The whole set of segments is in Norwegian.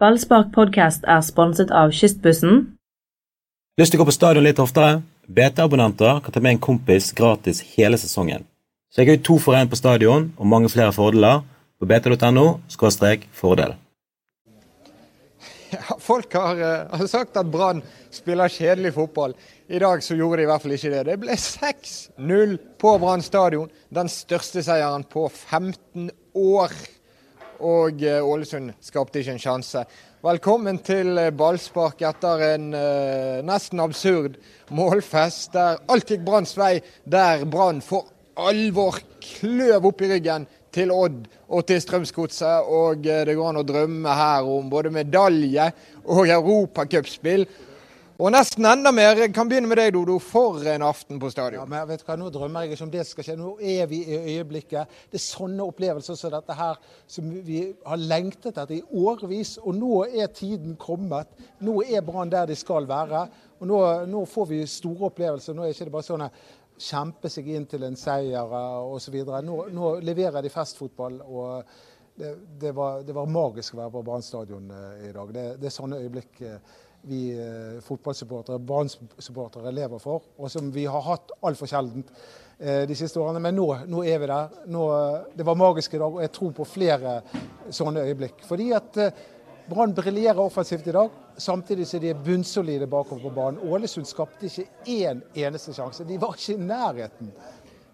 Ballspark podcast er sponset av Kystbussen. Lyst til å gå på stadion litt oftere? BT-abonnenter kan ta med en kompis gratis hele sesongen. Sjekk ut to for én på stadion og mange flere fordeler på bt.no fordel. Ja, folk har, uh, har sagt at Brann spiller kjedelig fotball. I dag så gjorde de i hvert fall ikke det. Det ble 6-0 på Brann stadion. Den største seieren på 15 år. Og eh, Ålesund skapte ikke en sjanse. Velkommen til eh, ballspark etter en uh, nesten absurd målfest der alt gikk Branns vei. Der Brann for alvor kløv opp i ryggen til Odd og til Strømsgodset. Og det går an å drømme her om både medalje og europacupspill. Og nesten enda mer. Jeg kan begynne med deg, Dodo. For en aften på stadion. Ja, men vet du hva, Nå drømmer jeg ikke om det skal skje. Nå er vi i øyeblikket. Det er sånne opplevelser som dette her som vi har lengtet etter i årevis. Og nå er tiden kommet. Nå er Brann der de skal være. Og nå, nå, får vi store opplevelser. Nå er ikke det bare sånn kjempe seg inn til en seier osv. Nå, nå leverer de festfotball. og det, det, var, det var, magisk å være på Brann stadion eh, i dag. Det, det er sånne øyeblikk eh, vi eh, fotballsupportere, Brann-supportere, lever for, og som vi har hatt altfor sjeldent eh, de siste årene. Men nå, nå er vi der. Nå, det var magisk i dag, og jeg tror på flere sånne øyeblikk. Fordi at eh, Brann briljerer offensivt i dag, samtidig som de er bunnsolide bakover på banen. Ålesund skapte ikke én eneste sjanse. De var ikke i nærheten.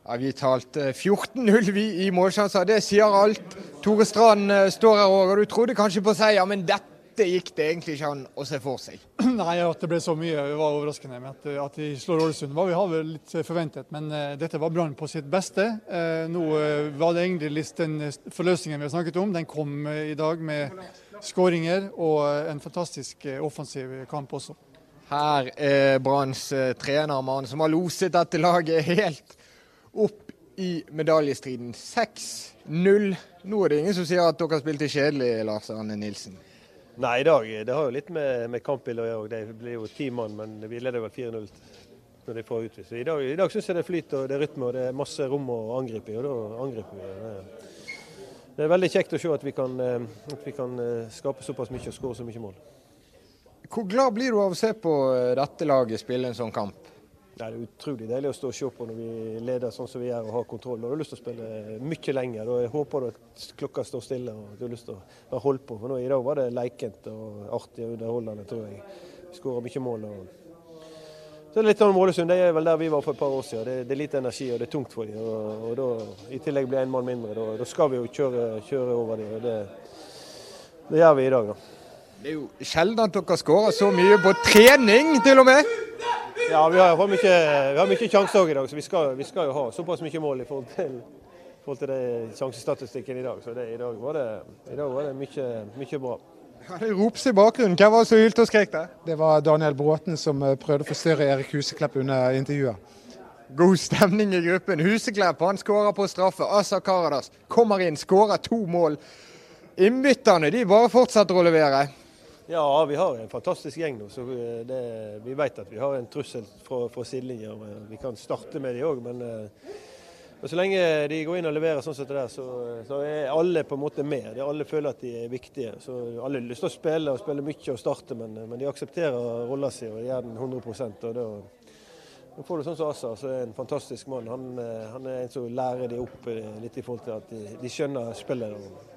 Ja, Vi talte 14-0 vi i målsjanser, det sier alt. Tore Strand står her òg, og du trodde kanskje på seier, men dette dette gikk det egentlig ikke an å se for seg? Nei, at det ble så mye var overraskende. med At, at de slår Ålesund var vi hadde litt forventet, men uh, dette var Brann på sitt beste. Uh, nå var det egentlig litt den forløsningen vi har snakket om. Den kom i dag med skåringer og en fantastisk offensiv kamp også. Her er Branns trenermann som har loset dette laget helt opp i medaljestriden. 6-0. Nå er det ingen som sier at dere spilte kjedelig, Lars Arne Nilsen. Nei, i dag det har jo litt med, med kampbildet å gjøre. De blir jo ti mann, men vi leder vel 4-0 når de får utvist. I dag, i dag syns jeg det er flyt og det er rytme og det er masse rom å angripe i, og da angriper vi. Det, det er veldig kjekt å se at vi kan, eh, at vi kan eh, skape såpass mye og skåre så mye mål. Hvor glad blir du av å se på eh, dette laget spille en sånn kamp? Det er utrolig deilig å stå og se på når vi leder sånn som vi gjør og har kontroll. Har du lyst til å spille mye lenger. Da håper du at klokka står stille og du har lyst til å holde på. For nå, I dag var det leikent og artig og underholdende, tror jeg. Vi skåra mye mål. Og... Så det er litt sånn Målesund, det er vel der vi var for et par år siden. Det, det er lite energi og det er tungt for dem. Og, og da, I tillegg blir en mann mindre. Da, da, skal vi jo kjøre, kjøre over dem. og det, det gjør vi i dag, da. Det er jo sjelden at dere skårer så mye på trening, til og med. Ja, vi har, mye, vi har mye sjanser òg i dag, så vi skal, vi skal, jo ha såpass mye mål i forhold til, forhold til det sjansestatistikken i dag. Så det, i dag var det, dag var det mye, mye bra. Ja, det ropes i bakgrunnen. Hvem var det som hylte og skrek der? Det var Daniel Bråten som eh, prøvde å forstyrre Erik Huseklepp under intervjuet. God stemning i gruppen. Huseklepp han skårer på straffe. Asa Karadas kommer inn, skårer to mål. Innbytterne de bare fortsetter å levere. Ja, vi har en fantastisk gjeng nå. så det, Vi vet at vi har en trussel fra, fra sidelinja. Vi kan starte med de òg, men, eh, så lenge de går inn og leverer sånn som det der, så, så, er alle på en måte med. De alle føler at de er viktige. Så Alle har lyst til å spille og spille mye og starte, men, men de aksepterer rolla si og gjør den 100 og da nå får du sånn som Assa, som er en fantastisk mann. Han, eh, han, er en som lærer de opp eh, litt i forhold til at de, de skjønner spillet.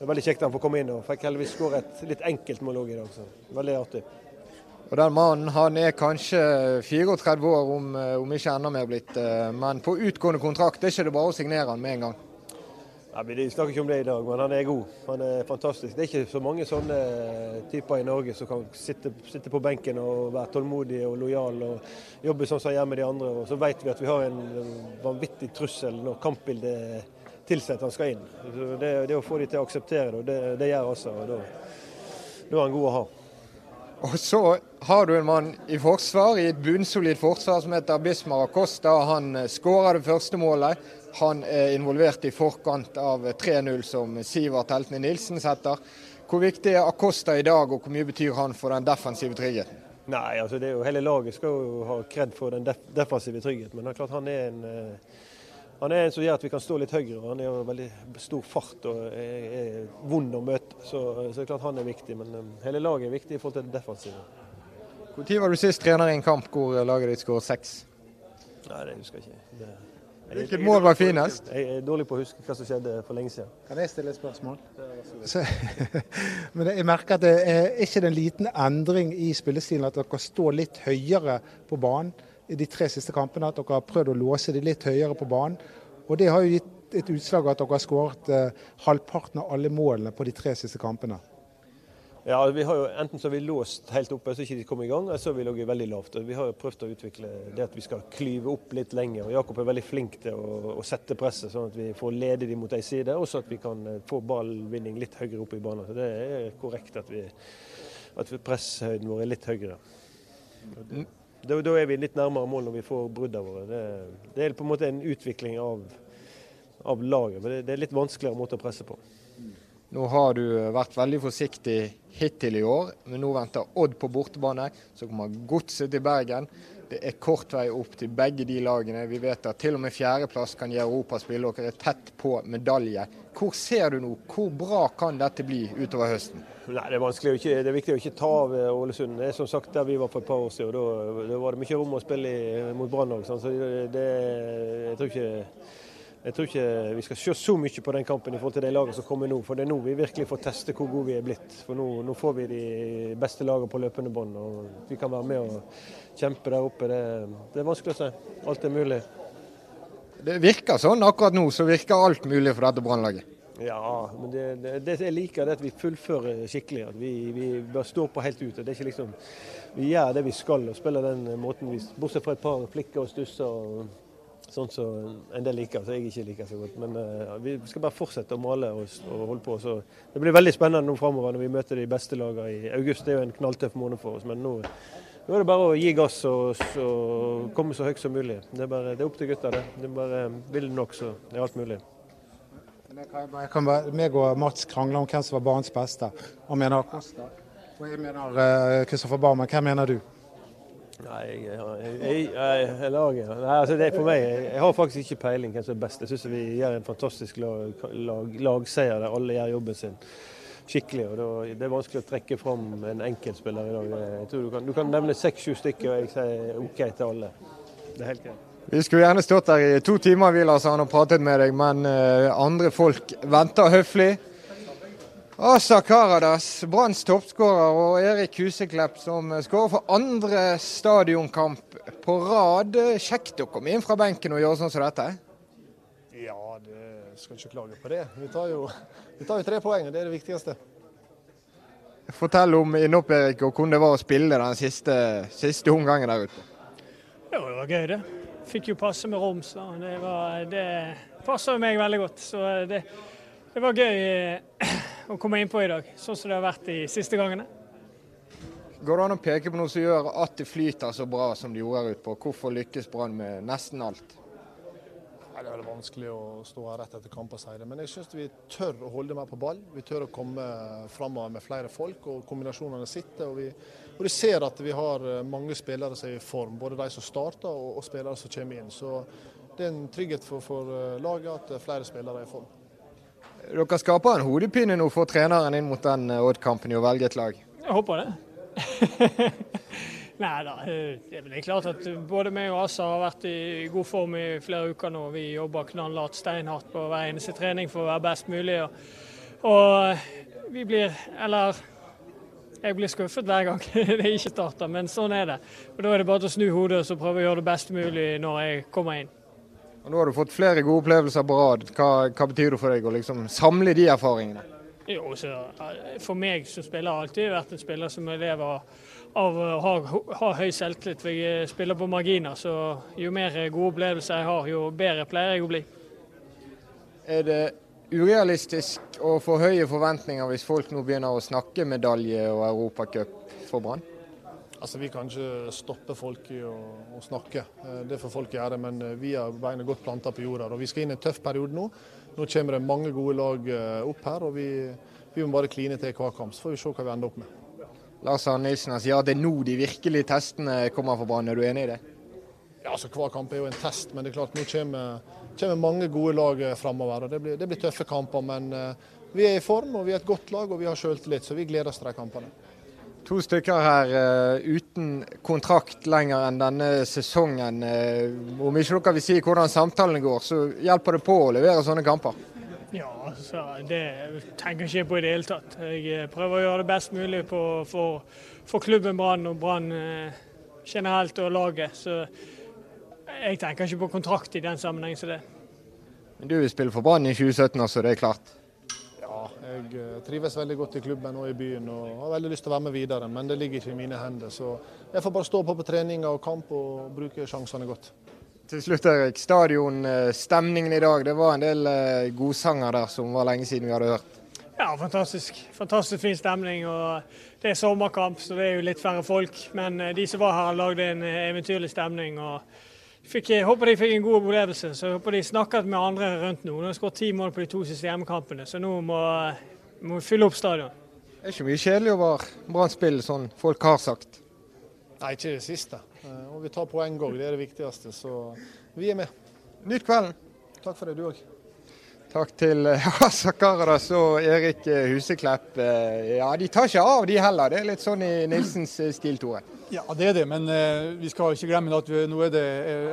Det er veldig kjekt han får komme inn og fikk heldigvis skåre et litt enkelt mål òg i dag. så Veldig artig. Og Den mannen han er kanskje 34 år, om, eh, om ikke enda mer blitt. Eh, men på utgående kontrakt det er ikke det bare å signere han med en gang. Nei, Vi snakker ikke om det i dag, men han er god. Han er fantastisk. Det er ikke så mange sånne typer i Norge som kan sitte, sitte på benken og være tålmodige og lojale og jobbe sånn som han gjør med de andre. Og så vet vi at vi har en vanvittig trussel når kampbildet tilsier han skal inn. Det, det, å få de til å akseptere det, det, det gjør også. og da, da er han god å ha. Og så har du en mann i forsvar, i et bunnsolid forsvar som heter Bismar Acosta. Han eh, skåra det første målet. Han er involvert i forkant av 3-0 som Sivert Heltene Nilsen setter. Hvor viktig er Acosta i dag, og hvor mye betyr han for den defensive tryggheten? Nei, altså det er jo Hele laget skal jo ha kred for den def defensive tryggheten, men det er klart han er en eh, han er en som gjør at vi kan stå litt høyere. Han har veldig stor fart og er, er vond å møte. Så, så det er klart han er viktig. Men um, hele laget er viktig i forhold til det defensive. Når var du sist trener i en kamp hvor laget ditt skåret seks? Nei, det husker jeg ikke. Det, Hvilket mål var finest? Jeg er dårlig på å huske hva som skjedde for lenge siden. Kan jeg stille et spørsmål? Så, men jeg merker at det er ikke en liten endring i spillestilen at dere står litt høyere på banen i de tre siste kampene. At dere har prøvd å låse de litt høyere på banen. Og det har jo gitt et utslag at dere har skåret eh, halvparten av alle målene på de tre siste kampene. Ja, vi har jo Enten så har vi låst helt oppe så ikke de kom i gang, eller så har vi ligget veldig lavt. Vi har jo prøvd å utvikle det at vi skal klyve opp litt lenger. og Jakob er veldig flink til å, å sette presset, sånn at vi får lede dem mot ei side, og så at vi kan eh, få ballvinning litt høyere opp i banen. Så Det er korrekt at, vi, at presshøyden vår er litt høyere. Da, da, er vi litt nærmere mål når vi får bruddene våre. Det, det, er på en måte en utvikling av, av laget. men det, det er litt vanskeligere måte å presse på. Nå har du vært veldig forsiktig hittil i år, men nå venter Odd på bortebane. Så kommer Godset til Bergen. Det er kort vei opp til begge de lagene. Vi vet at til og med fjerdeplass kan gi Europaspill. Dere er tett på medalje. Hvor ser du nå? Hvor bra kan dette bli utover høsten? Nei, Det er vanskelig, ikke, det er viktig å ikke ta av eh, Ålesund. Det er som sagt der vi var for et par år siden. Da, da var det mye rom å spille i, mot Brann òg. Så det, jeg tror ikke jeg tror ikke vi skal se så mye på den kampen i forhold til de lagene som kommer nå. For det er nå vi virkelig får teste hvor gode vi er blitt. For nå, nå får vi de beste lagene på løpende bånd. Og vi kan være med og kjempe der oppe. Det, det, er vanskelig å si. Alt er mulig. Det virker sånn akkurat nå, så virker alt mulig for dette Brannlaget. Ja, men det, det, det, jeg liker det at vi fullfører skikkelig. At vi, vi bare står på helt ut. Det er ikke liksom, Vi gjør det vi skal og spiller den måten vi Bortsett fra et par flikker og stusser. og Sånn som så en del liker, så jeg ikke liker så godt. Men uh, vi skal bare fortsette å male og, og holde på. Så det blir veldig spennende nå framover når vi møter de beste lagene i august. Det er jo en knalltøff måned for oss. Men nå, nå er det bare å gi gass og, og komme så høyt som mulig. Det er, bare, det er opp til gutta, det. Det er bare Vil nok, så det er alt mulig. Jeg kan bare, meg og Mats krangler om hvem som var barns beste. Han mener Kosta. Og jeg mener Kristoffer uh, Barmen. Hvem mener du? Nei, jeg, jeg, jeg, lager. Nei, altså det er for meg, jeg har faktisk ikke peiling hvem som er best. Jeg syns vi gjør en fantastisk lag, lag, lagseier der alle gjør jobben sin skikkelig. og Det er vanskelig å trekke fram en enkeltspiller i dag. Jeg tror Du kan, du kan nevne seks-sju stykker, og jeg sier OK til alle. Det er helt greit. Vi skulle gjerne stått der i to timer vi, Lars, og pratet med deg, men uh, andre folk venter høflig. Asa Karadas, Branns toppskårer, og Erik Huseklepp som skårer for andre stadionkamp på rad. Kjekt å komme inn fra benken og gjøre sånn som dette? Ja, det skal ikke klage på det. Vi tar jo, vi tar jo tre poeng, det er det viktigste. Fortell om innhopp, Erik, og hvordan det var å spille den siste, siste omgangen der ute. Jo, det var gøy, det. Fikk jo passe med Roms. det, var, det passer meg veldig godt. Så det, det var gøy å komme innpå i dag, sånn som det har vært de siste gangene. Går det an å peke på noe som gjør at det flyter så bra som det gjorde her ute på? Hvorfor lykkes Brann med nesten alt? Det er veldig vanskelig å stå her rett etter kamp og si det, men jeg syns vi tør å holde mer på ball. Vi tør å komme framover med flere folk, og kombinasjonene sitter. Og vi, og vi ser at vi har eh, mange spillere som er i form, både de som starter og, og spillere som kommer inn. Så det er en trygghet for, for eh, laget at flere spillere er i form. Dere skaper en hodepine nå for treneren inn mot den eh, Odd-kampen i å velge et lag? Jeg håper det. Nei da. Eh, det er klart at både meg og Asa har vært i god form i flere uker nå. Vi jobber knallhardt, steinhardt på hver eneste trening for å være best mulig. Og, og vi blir, eller jeg blir skuffet hver gang det ikke starter, men sånn er det. Og Da er det bare å snu hodet og prøve å gjøre det best mulig når jeg kommer inn. Og Nå har du fått flere gode opplevelser på rad. Hva, hva betyr det for deg å liksom samle de erfaringene? Jo, så, For meg som spiller har alltid vært en spiller som lever av å ha, ha høy selvtillit. For jeg spiller på marginer, så jo mer gode opplevelser jeg har, jo bedre pleier jeg å bli. Er det urealistisk å få høye forventninger hvis folk nå begynner å snakke medalje og Europacup for Brann? Altså, Vi kan ikke stoppe folk i å, å, snakke, eh, det får folk gjøre. Men eh, vi har beina godt planta på jorda. og Vi skal inn i en tøff periode nå. Nå kommer det mange gode lag eh, opp her. og Vi, vi må bare kline til hver kamp, så får vi se hva vi ender opp med. Lars Arne Nilsen sier at det er nå de virkelige testene kommer for Brann. Er du enig i det? Ja, altså Hver kamp er jo en test, men det er klart nå kommer, kommer mange gode lag framover. Det, blir- det blir tøffe kamper, men eh, vi er i form og vi er et godt lag og vi har sjøltillit. så vi gleder oss til de kampene. To stykker her uh, uten kontrakt lenger enn denne sesongen. Uh, om ikke dere vil si hvordan samtalene går, så hjelper det på å levere sånne kamper. Ja, altså, det tenker jeg ikke på i det hele tatt. Jeg prøver å gjøre det best mulig på, for, for klubben Brann og Brann eh, generelt og laget. Så jeg tenker ikke på kontrakt i den sammenheng som det. Men du vil spille for Brann i 2017 altså. det er klart. Ja, jeg eh, trives veldig godt i klubben og i byen og har veldig lyst til å være med videre, men det ligger ikke i mine hender. Så jeg får bare stå på på treninger og kamp og bruke sjansene godt. Til slutt, Erik. Stadion, eh, i dag. Det var en del eh, godsanger der som var lenge siden vi hadde hørt. Ja, fantastisk. Fantastisk fin stemning. og Det er sommerkamp, så det er jo litt færre folk. Men eh, de som var her, lagde en eventyrlig stemning. og fikk, Jeg håper de fikk en god opplevelse. så Jeg håper de snakket med andre rundt nå. Nå har jeg skåret ti mål på de to siste hjemmekampene, så nå må, må vi fylle opp stadion. Det er ikke mye kjedelig over Brann spill, sånn folk har sagt. Nei, ikke det siste. Eh, Og vi tar poeng òg, det er det viktigste. Så vi er med. Nyt kvelden. Takk for det, du òg. Takk til Sakaradas og Erik eh, Huseklepp. Eh, Ja, de tar ikke av, de heller. Det er litt sånn i Nilsens eh, stil, Tore. Ja, det er det, men vi skal ikke glemme at vi, nå er det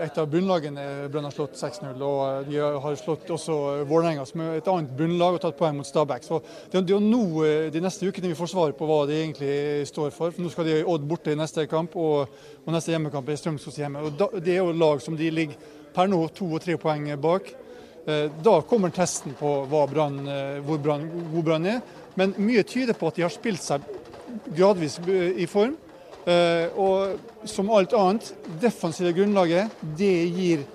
et av bunnlagene Brann har slått 6-0. Og de har slått også Vålerenga, som er et annet bunnlag, og tatt poeng mot Stabæk. Så det, er jo nå de neste ukene vi får svar på hva de egentlig står for. for Nå skal de Odd borte i neste kamp, og, og neste hjemmekamp er Strømsgods hjemme. Og da, det er jo lag som de ligger per nå to og tre poeng bak. Eh, Da kommer testen på hva Brann, eh, hvor brann, god Brann er. Men mye tyder på at de har spilt seg gradvis eh, i form. Og som alt annet, defensive grunnlaget, det gir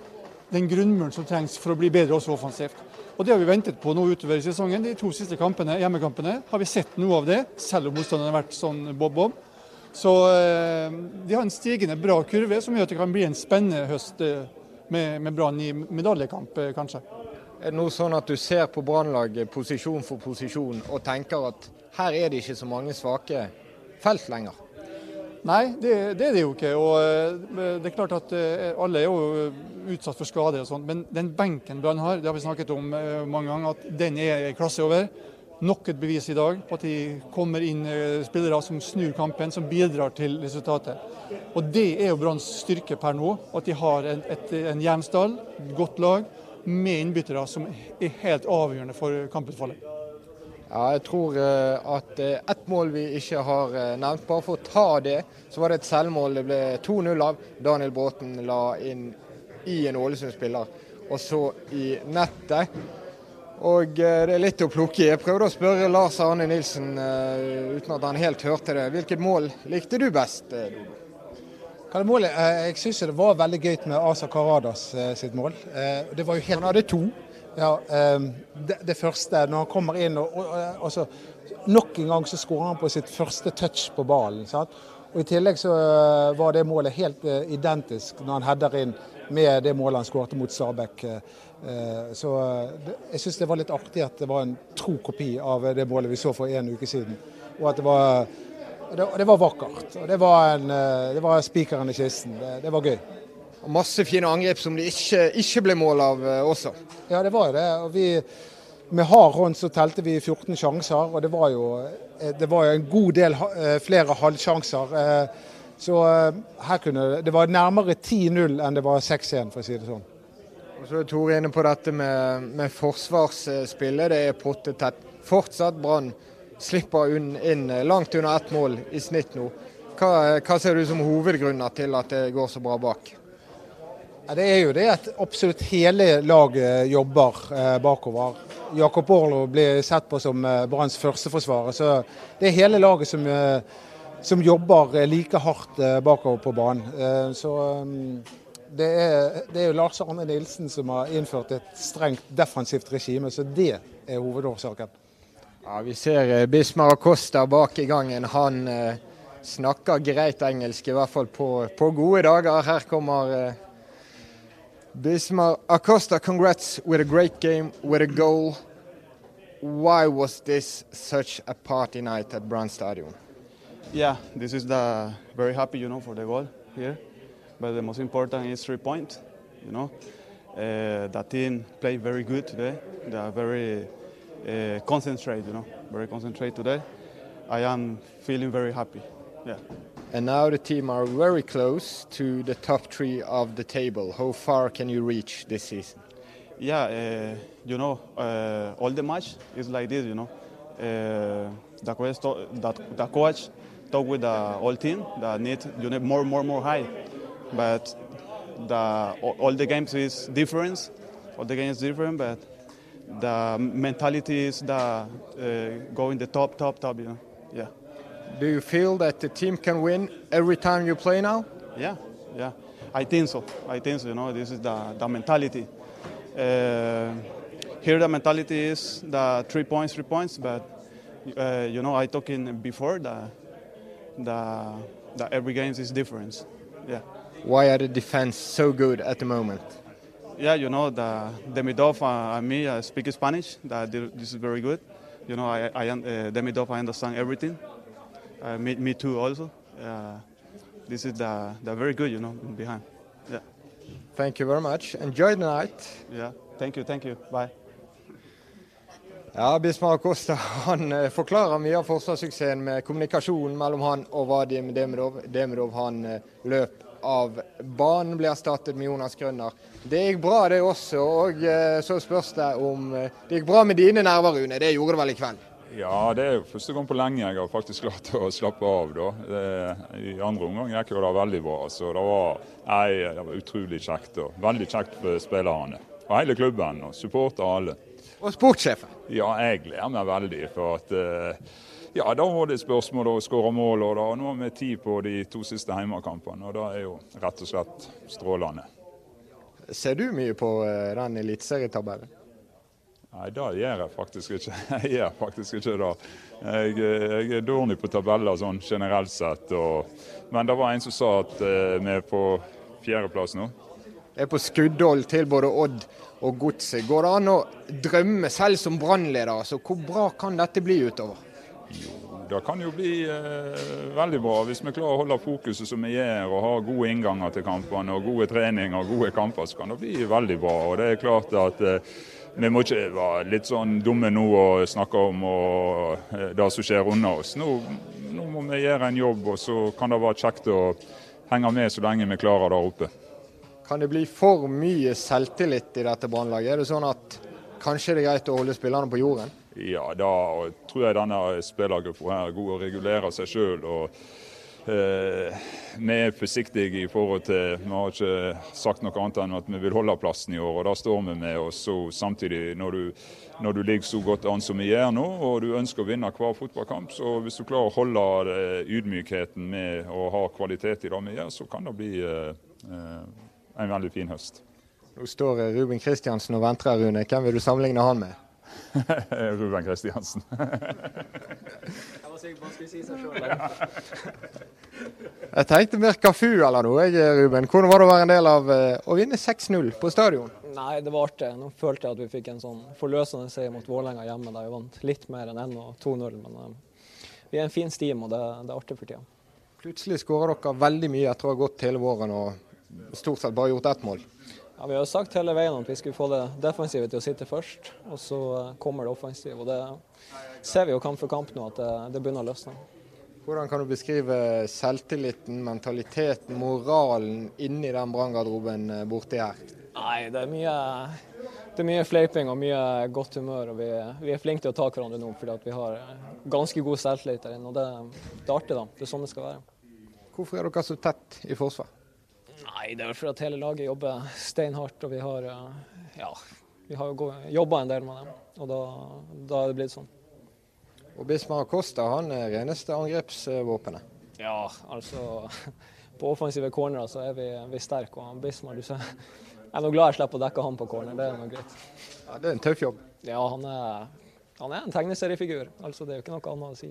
den grunnmuren som trengs for å bli bedre også offensivt. Og Det har vi ventet på nå utover i sesongen. De to siste kampene, hjemmekampene har vi sett noe av det, selv om motstanderen har vært sånn bob-bob. Så de har en stigende bra kurve som gjør at det kan bli en spennende høst med, med Brann i medaljekamp, eh, kanskje. Er det noe sånn at du ser på Brannlaget posisjon for posisjon og tenker at her er det ikke så mange svake felt lenger? Nei, det, det er det jo ikke. Og eh, det er klart at eh, alle er jo utsatt for skade og sånt, men den benken Brann har, det har vi snakket om eh, mange ganger, at den er klasse over. Nok et bevis i dag på at de kommer inn eh, spillere som snur kampen, som bidrar til resultatet. Og det er jo Branns styrke per nå. At de har en, et, en et godt lag, med innbyttere som er helt avgjørende for kamputfallet. Ja, jeg tror eh, at eh, ett mål vi ikke har nevnt, bare for å ta det, så var det et selvmål. Det ble 2-0 av. Daniel Bråten la inn i en Ålesund-spiller, og så i nettet. Og eh, det er litt å plukke i. Jeg prøvde å spørre Lars Arne Nilsen eh, uten at han helt hørte det. Hvilket mål likte du best? eh, Dodo? Målet? Jeg syns det var veldig gøy med Asa Karadas sitt mål. Det var jo helt Han hadde to. Ja, eh, det, det første, når han kommer inn og, og, og så, Nok en gang så skårer han på sitt første touch på ballen. Sant? Og I tillegg så var det målet helt identisk når han header inn med det målet han skårte mot Stabæk. Eh, eh, Så eh, jeg syns det var litt artig at det var en tro kopi av det målet vi så for en uke siden. Og at det var, det, det var vakkert. Og det var, en, eh, det var spikeren i kisten. Det, det var gøy. Og masse fine angrep som det ikke, ikke ble mål av eh, også. Ja, det var jo det. Og vi, med hard hånd så telte vi 14 sjanser, og det var jo, eh, det var jo en god del eh, flere halvsjanser. Eh, Så eh, her kunne det Det var nærmere 10-0 enn det var 6-1, for å si det sånn. Og så er Tore inne på dette med, med forsvarsspillet. Det er pottetett. Fortsatt Brann slipper unn, inn langt under ett mål i snitt nå. Hva, hva ser du som hovedgrunner til at det går så bra bak? Ja, Det er jo det at absolutt hele laget jobber eh, bakover. Jakob Orlo blir sett på som eh, Branns førsteforsvarer. Så det er hele laget som, eh, som jobber eh, like hardt eh, bakover på banen. Eh, så det er, det er jo Lars Arne Nilsen som har innført et strengt defensivt regime, så det er hovedårsaken. Ja, Vi ser eh, Bismar Acosta bak i gangen. Han eh, snakker greit engelsk, i hvert fall på, på gode dager. Her kommer eh, Bismar Acosta. Congrats with a great game, with a goal. Why was this such a party night at Brann Stadium? Yeah, this is the very happy, you know, for the goal here. But the most important is three points, you know. Uh, the team played very good today. They are very uh, concentrated, you know, very concentrated today. I am feeling very happy. Yeah. And now the team are very close to the top three of the table. How far can you reach this season? Yeah, uh, you know, uh, all the match is like this, you know. Uh, the coach, talk, that, the coach talk with the whole team that need you need more, more, more high. But the all, all the games is different. All the games different, but the mentality is the uh, going the top, top, top. You know, yeah. Do you feel that the team can win every time you play now? Yeah, yeah. I think so. I think so. You know, this is the the mentality. Uh, here the mentality is the three points, three points. But uh, you know, I talking before the the the every games is different. Yeah. Why are the defense so good at the moment? Yeah, you know, the Demidov uh, and me uh, speak Spanish. That this is very good. You know, I, I uh, Demidov, I understand everything. Uh, me, me too also. Uh, this is the, the very good, you know, behind. Yeah. Thank you very much. Enjoy the night. Yeah. Thank you. Thank you. Bye. Ja, Bismar Costa han forklarer mye av forsvarssuksessen med kommunikasjonen mellom han og Vadim Demidov. Demidov han eh, løp av banen, ble erstattet med Jonas Grønner. Det gikk bra det også, og eh, så spørs det om det gikk bra med dine nerver, Rune. Det gjorde det vel i kveld? Ja, det er jo første gang på lenge jeg har faktisk klart å slappe av. da. Det, I andre omgang gikk det veldig bra. så Det var, nei, det var utrolig kjekt. og Veldig kjekt for spillerne. Og hele klubben og supporter alle. Og sportssjefen? Ja, jeg gleder meg veldig. for at ja, Da var det spørsmål å skåre mål. og da, Nå har vi tid på de to siste hjemmekampene, og det er jo rett og slett strålende. Ser du mye på den eliteserietabellen? Nei, det gjør jeg faktisk ikke. Jeg gjør faktisk ikke det. Jeg, jeg er dårlig på tabeller sånn generelt sett. Og, men det var en som sa at vi er på fjerdeplass nå. Jeg er på skuddhold til både Odd og Godset. Går det an å drømme selv som brannleder? Altså, hvor bra kan dette bli utover? Jo, det kan jo bli eh, veldig bra hvis vi klarer å holde fokuset som vi gjør og har gode innganger til kampene og gode treninger og gode kamper, så kan det bli veldig bra. Og det er klart at eh, vi må ikke være litt sånn dumme nå og snakke om og, det som skjer under oss. Nå, nå, må vi gjøre en jobb, og så kan det være kjekt å henge med så lenge vi klarer der oppe. Kan det bli for mye selvtillit i dette brannlaget? Er det sånn at kanskje det er greit å holde spillerne på jorden? Ja, da tror jeg denne spillergruppa er god å regulere seg sjøl. Eh, vi er forsiktige i forhold til Vi har ikke sagt noe annet enn at vi vil holde plassen i år, og da står vi med. Og så samtidig, når du, når du ligger så godt an som vi gjør nå, og du ønsker å vinne hver fotballkamp, så hvis du klarer å holde ydmykheten med å ha kvalitet i det vi gjør, så kan det bli eh, en veldig fin høst. Nå står Ruben Kristiansen og venter her, Rune. Hvem vil du sammenligne han med? Ruben Kristiansen. jeg var sikker på han skulle si seg sjøl. jeg tenkte mer Kafu eller noe, jeg, Ruben. Hvordan var det å være en del av å vinne 6-0 på stadion? Nei, det var artig. Nå følte jeg at vi fikk en sånn forløsende seier mot Vålerenga hjemme. Der vi vant litt mer enn 1 og 2-0. Men uh, vi er en fin stim, og det, det er artig for tida. Plutselig skårer dere veldig mye etter å ha gått hele våren og stort sett bare gjort ett mål. Ja, Vi har sagt hele veien at vi skulle få det defensive til å sitte først, og så kommer det offensive. Og det ser vi jo kamp for kamp nå, at det, det begynner å løsne. Hvordan kan du beskrive selvtilliten, mentaliteten, moralen inni den branngarderoben borti her? Nei, det er mye, det er mye fleiping og mye godt humør. og Vi, vi er flinke til å ta hverandre nå fordi vi har ganske god selvtillit der inne. og det, det er artig, da. Det er sånn det skal være. Hvorfor er dere så tett i forsvar? Nei, det er fordi at hele laget jobber steinhardt. Og vi har, ja, vi har jobba en del med dem. Og da, da er det blitt sånn. Og Bismar Costa han er reneste angrepsvåpenet? Ja, altså På offensive cornerer så er vi, vi sterke. Og Bismar, du ser Jeg er nå glad jeg slipper å dekke han på corner. Det er noe greit. Ja, Det er en tøff jobb? Ja, han er, han er en tegneseriefigur. Altså, det er jo ikke noe annet å si.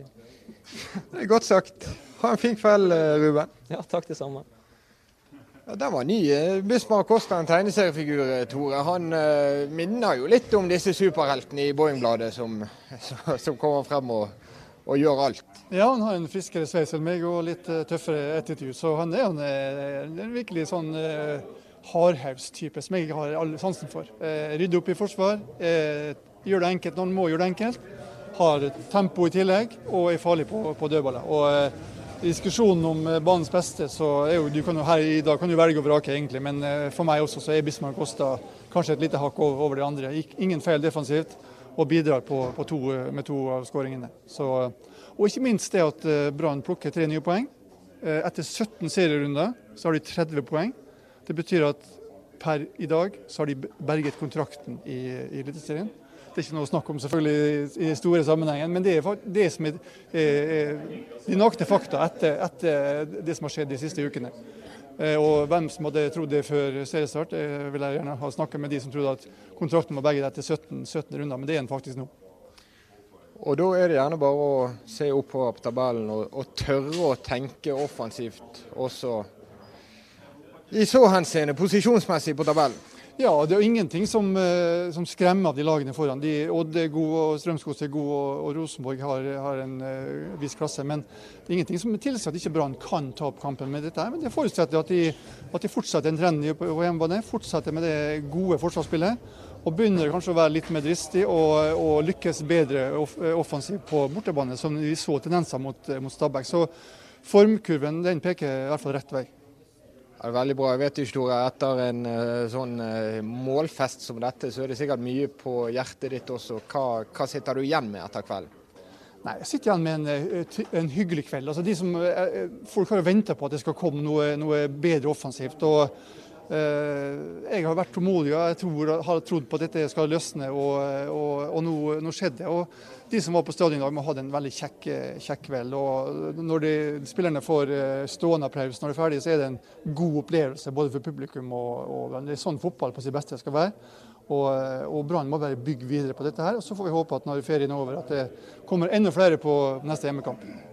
det er godt sagt. Ha en fin kveld, Ruben. Ja, takk det samme. Ja, Den var ny. Bismar Kosta, en tegneseriefigur, Tore. Han uh, minner jo litt om disse superheltene i Boeing-bladet som, som, kommer frem og, og, gjør alt. Ja, han har en friskere sveis enn meg og litt uh, tøffere attitude. Så han er en, en virkelig sånn uh, hardhaus-type, som jeg har all sansen for. Eh, rydde opp i forsvar, eh, gjør det enkelt når han må gjøre det enkelt. Har tempo i tillegg og er farlig på, på dødballer. Og eh, I diskusjonen om eh, banens beste, så er jo, du kan jo her i dag kan du velge og vrake, egentlig. Men eh, for meg også så er Bismarck Kosta kanskje et lite hakk over, over de andre. Ingen feil defensivt og bidrar på, på to, med to av skåringene. Og ikke minst det at Brann plukker tre nye poeng. Etter 17 serierunder så har de 30 poeng. Det betyr at per i dag så har de berget kontrakten i Eliteserien. Det er ikke noe å snakke om selvfølgelig i store sammenhengen, men det er det som er, er de nakne fakta etter, etter, det som har skjedd de siste ukene. Eh, og Hvem som hadde trodd det før seriestart, vil jeg gjerne ha snakket med de som trodde at kontrakten var begge etter 17, 17 runder, men det er den faktisk nå. Og Da er det gjerne bare å se opp på tabellen og, og tørre å tenke offensivt også i så henseende posisjonsmessig på tabellen? Ja, det er ingenting som, eh, som, skremmer de lagene foran. De, Odd er god, og er god, og, og, Rosenborg har, har en uh, viss klasse. Men det er ingenting som tilsier at ikke Brann kan ta opp kampen med dette. Men det forutsetter at de, at de fortsetter en trend på hjemmebane, fortsetter med det gode forsvarsspillet. Og begynner kanskje å være litt mer dristig og, og lykkes bedre off offensivt på bortebane, som vi så tendenser mot, mot Stabæk. Så formkurven den peker i hvert fall rett vei. Ja, det er veldig bra. Jeg vet ikke, Tore, Etter en uh, sånn uh, målfest som dette, så er det sikkert mye på hjertet ditt også. Hva, hva sitter du igjen med etter kvelden? Nei, Jeg sitter igjen med en, eh, en hyggelig kveld. Altså, som, folk har jo venta på at det skal komme noe, noe bedre offensivt. og jeg har vært tålmodig og jeg tror, har trodd på at dette skal løsne, og, og, og nå, nå skjedde det. De som var på stadion i dag, må ha en veldig kjekk, kjekk kveld. Og når de, spillerne får eh, stående applaus når de er ferdige, så er det en god opplevelse både for publikum og, og det er sånn fotball på sitt beste skal være. Og, eh, og Brann må bare bygge videre på dette her. og Så får vi håpe at når ferien er over, at det kommer enda flere på neste hjemmekamp.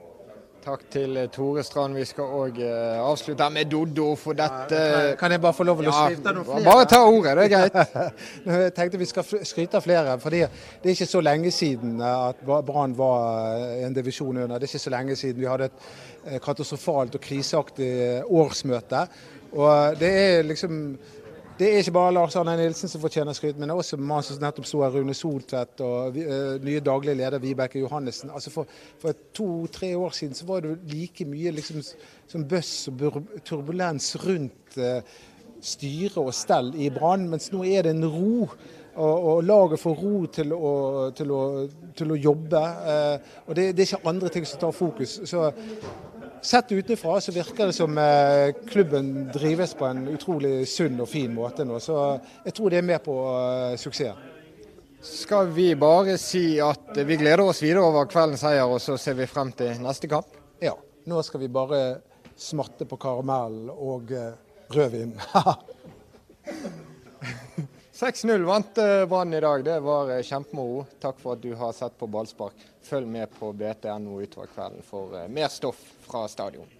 Takk til eh, Tore Strand. Vi skal òg uh, avslutte med Doddo for dette. Kan jeg bare få lov til å skryte noe flere? Bare ta ordet, det er greit. jeg tenkte vi skal skryte av flere. fordi Det er ikke så lenge siden at Brann var en divisjon under. Det er ikke så lenge siden vi hadde et katastrofalt og kriseaktig årsmøte. Og det er liksom det er ikke bare Lars Arne Nilsen som fortjener skryt, men også mannen som nettopp sto her, Rune Soltvedt og uh, nye daglig leder Vibeke Johannessen. Altså For, for to-tre år siden så var det like mye liksom, som bøss og turbulens rundt uh, styre og stell i Brann, mens nå er det en ro. Og, og laget får ro til å, til å, til å jobbe. Uh, og det, det, er ikke andre ting som tar fokus. Så Sett utenfra så virker det som eh, klubben drives på en utrolig sunn og fin måte nå. Så jeg tror det er med på uh, suksessen. Skal vi bare si at vi gleder oss videre over kveldens seier, og så ser vi frem til neste kamp? Ja. Nå skal vi bare smatte på karamell og uh, rødvin. 6-0 vant Brann i dag. Det var kjempemoro. Takk for at du har sett på ballspark. Følg med på BTNO utover kvelden for mer stoff fra stadion.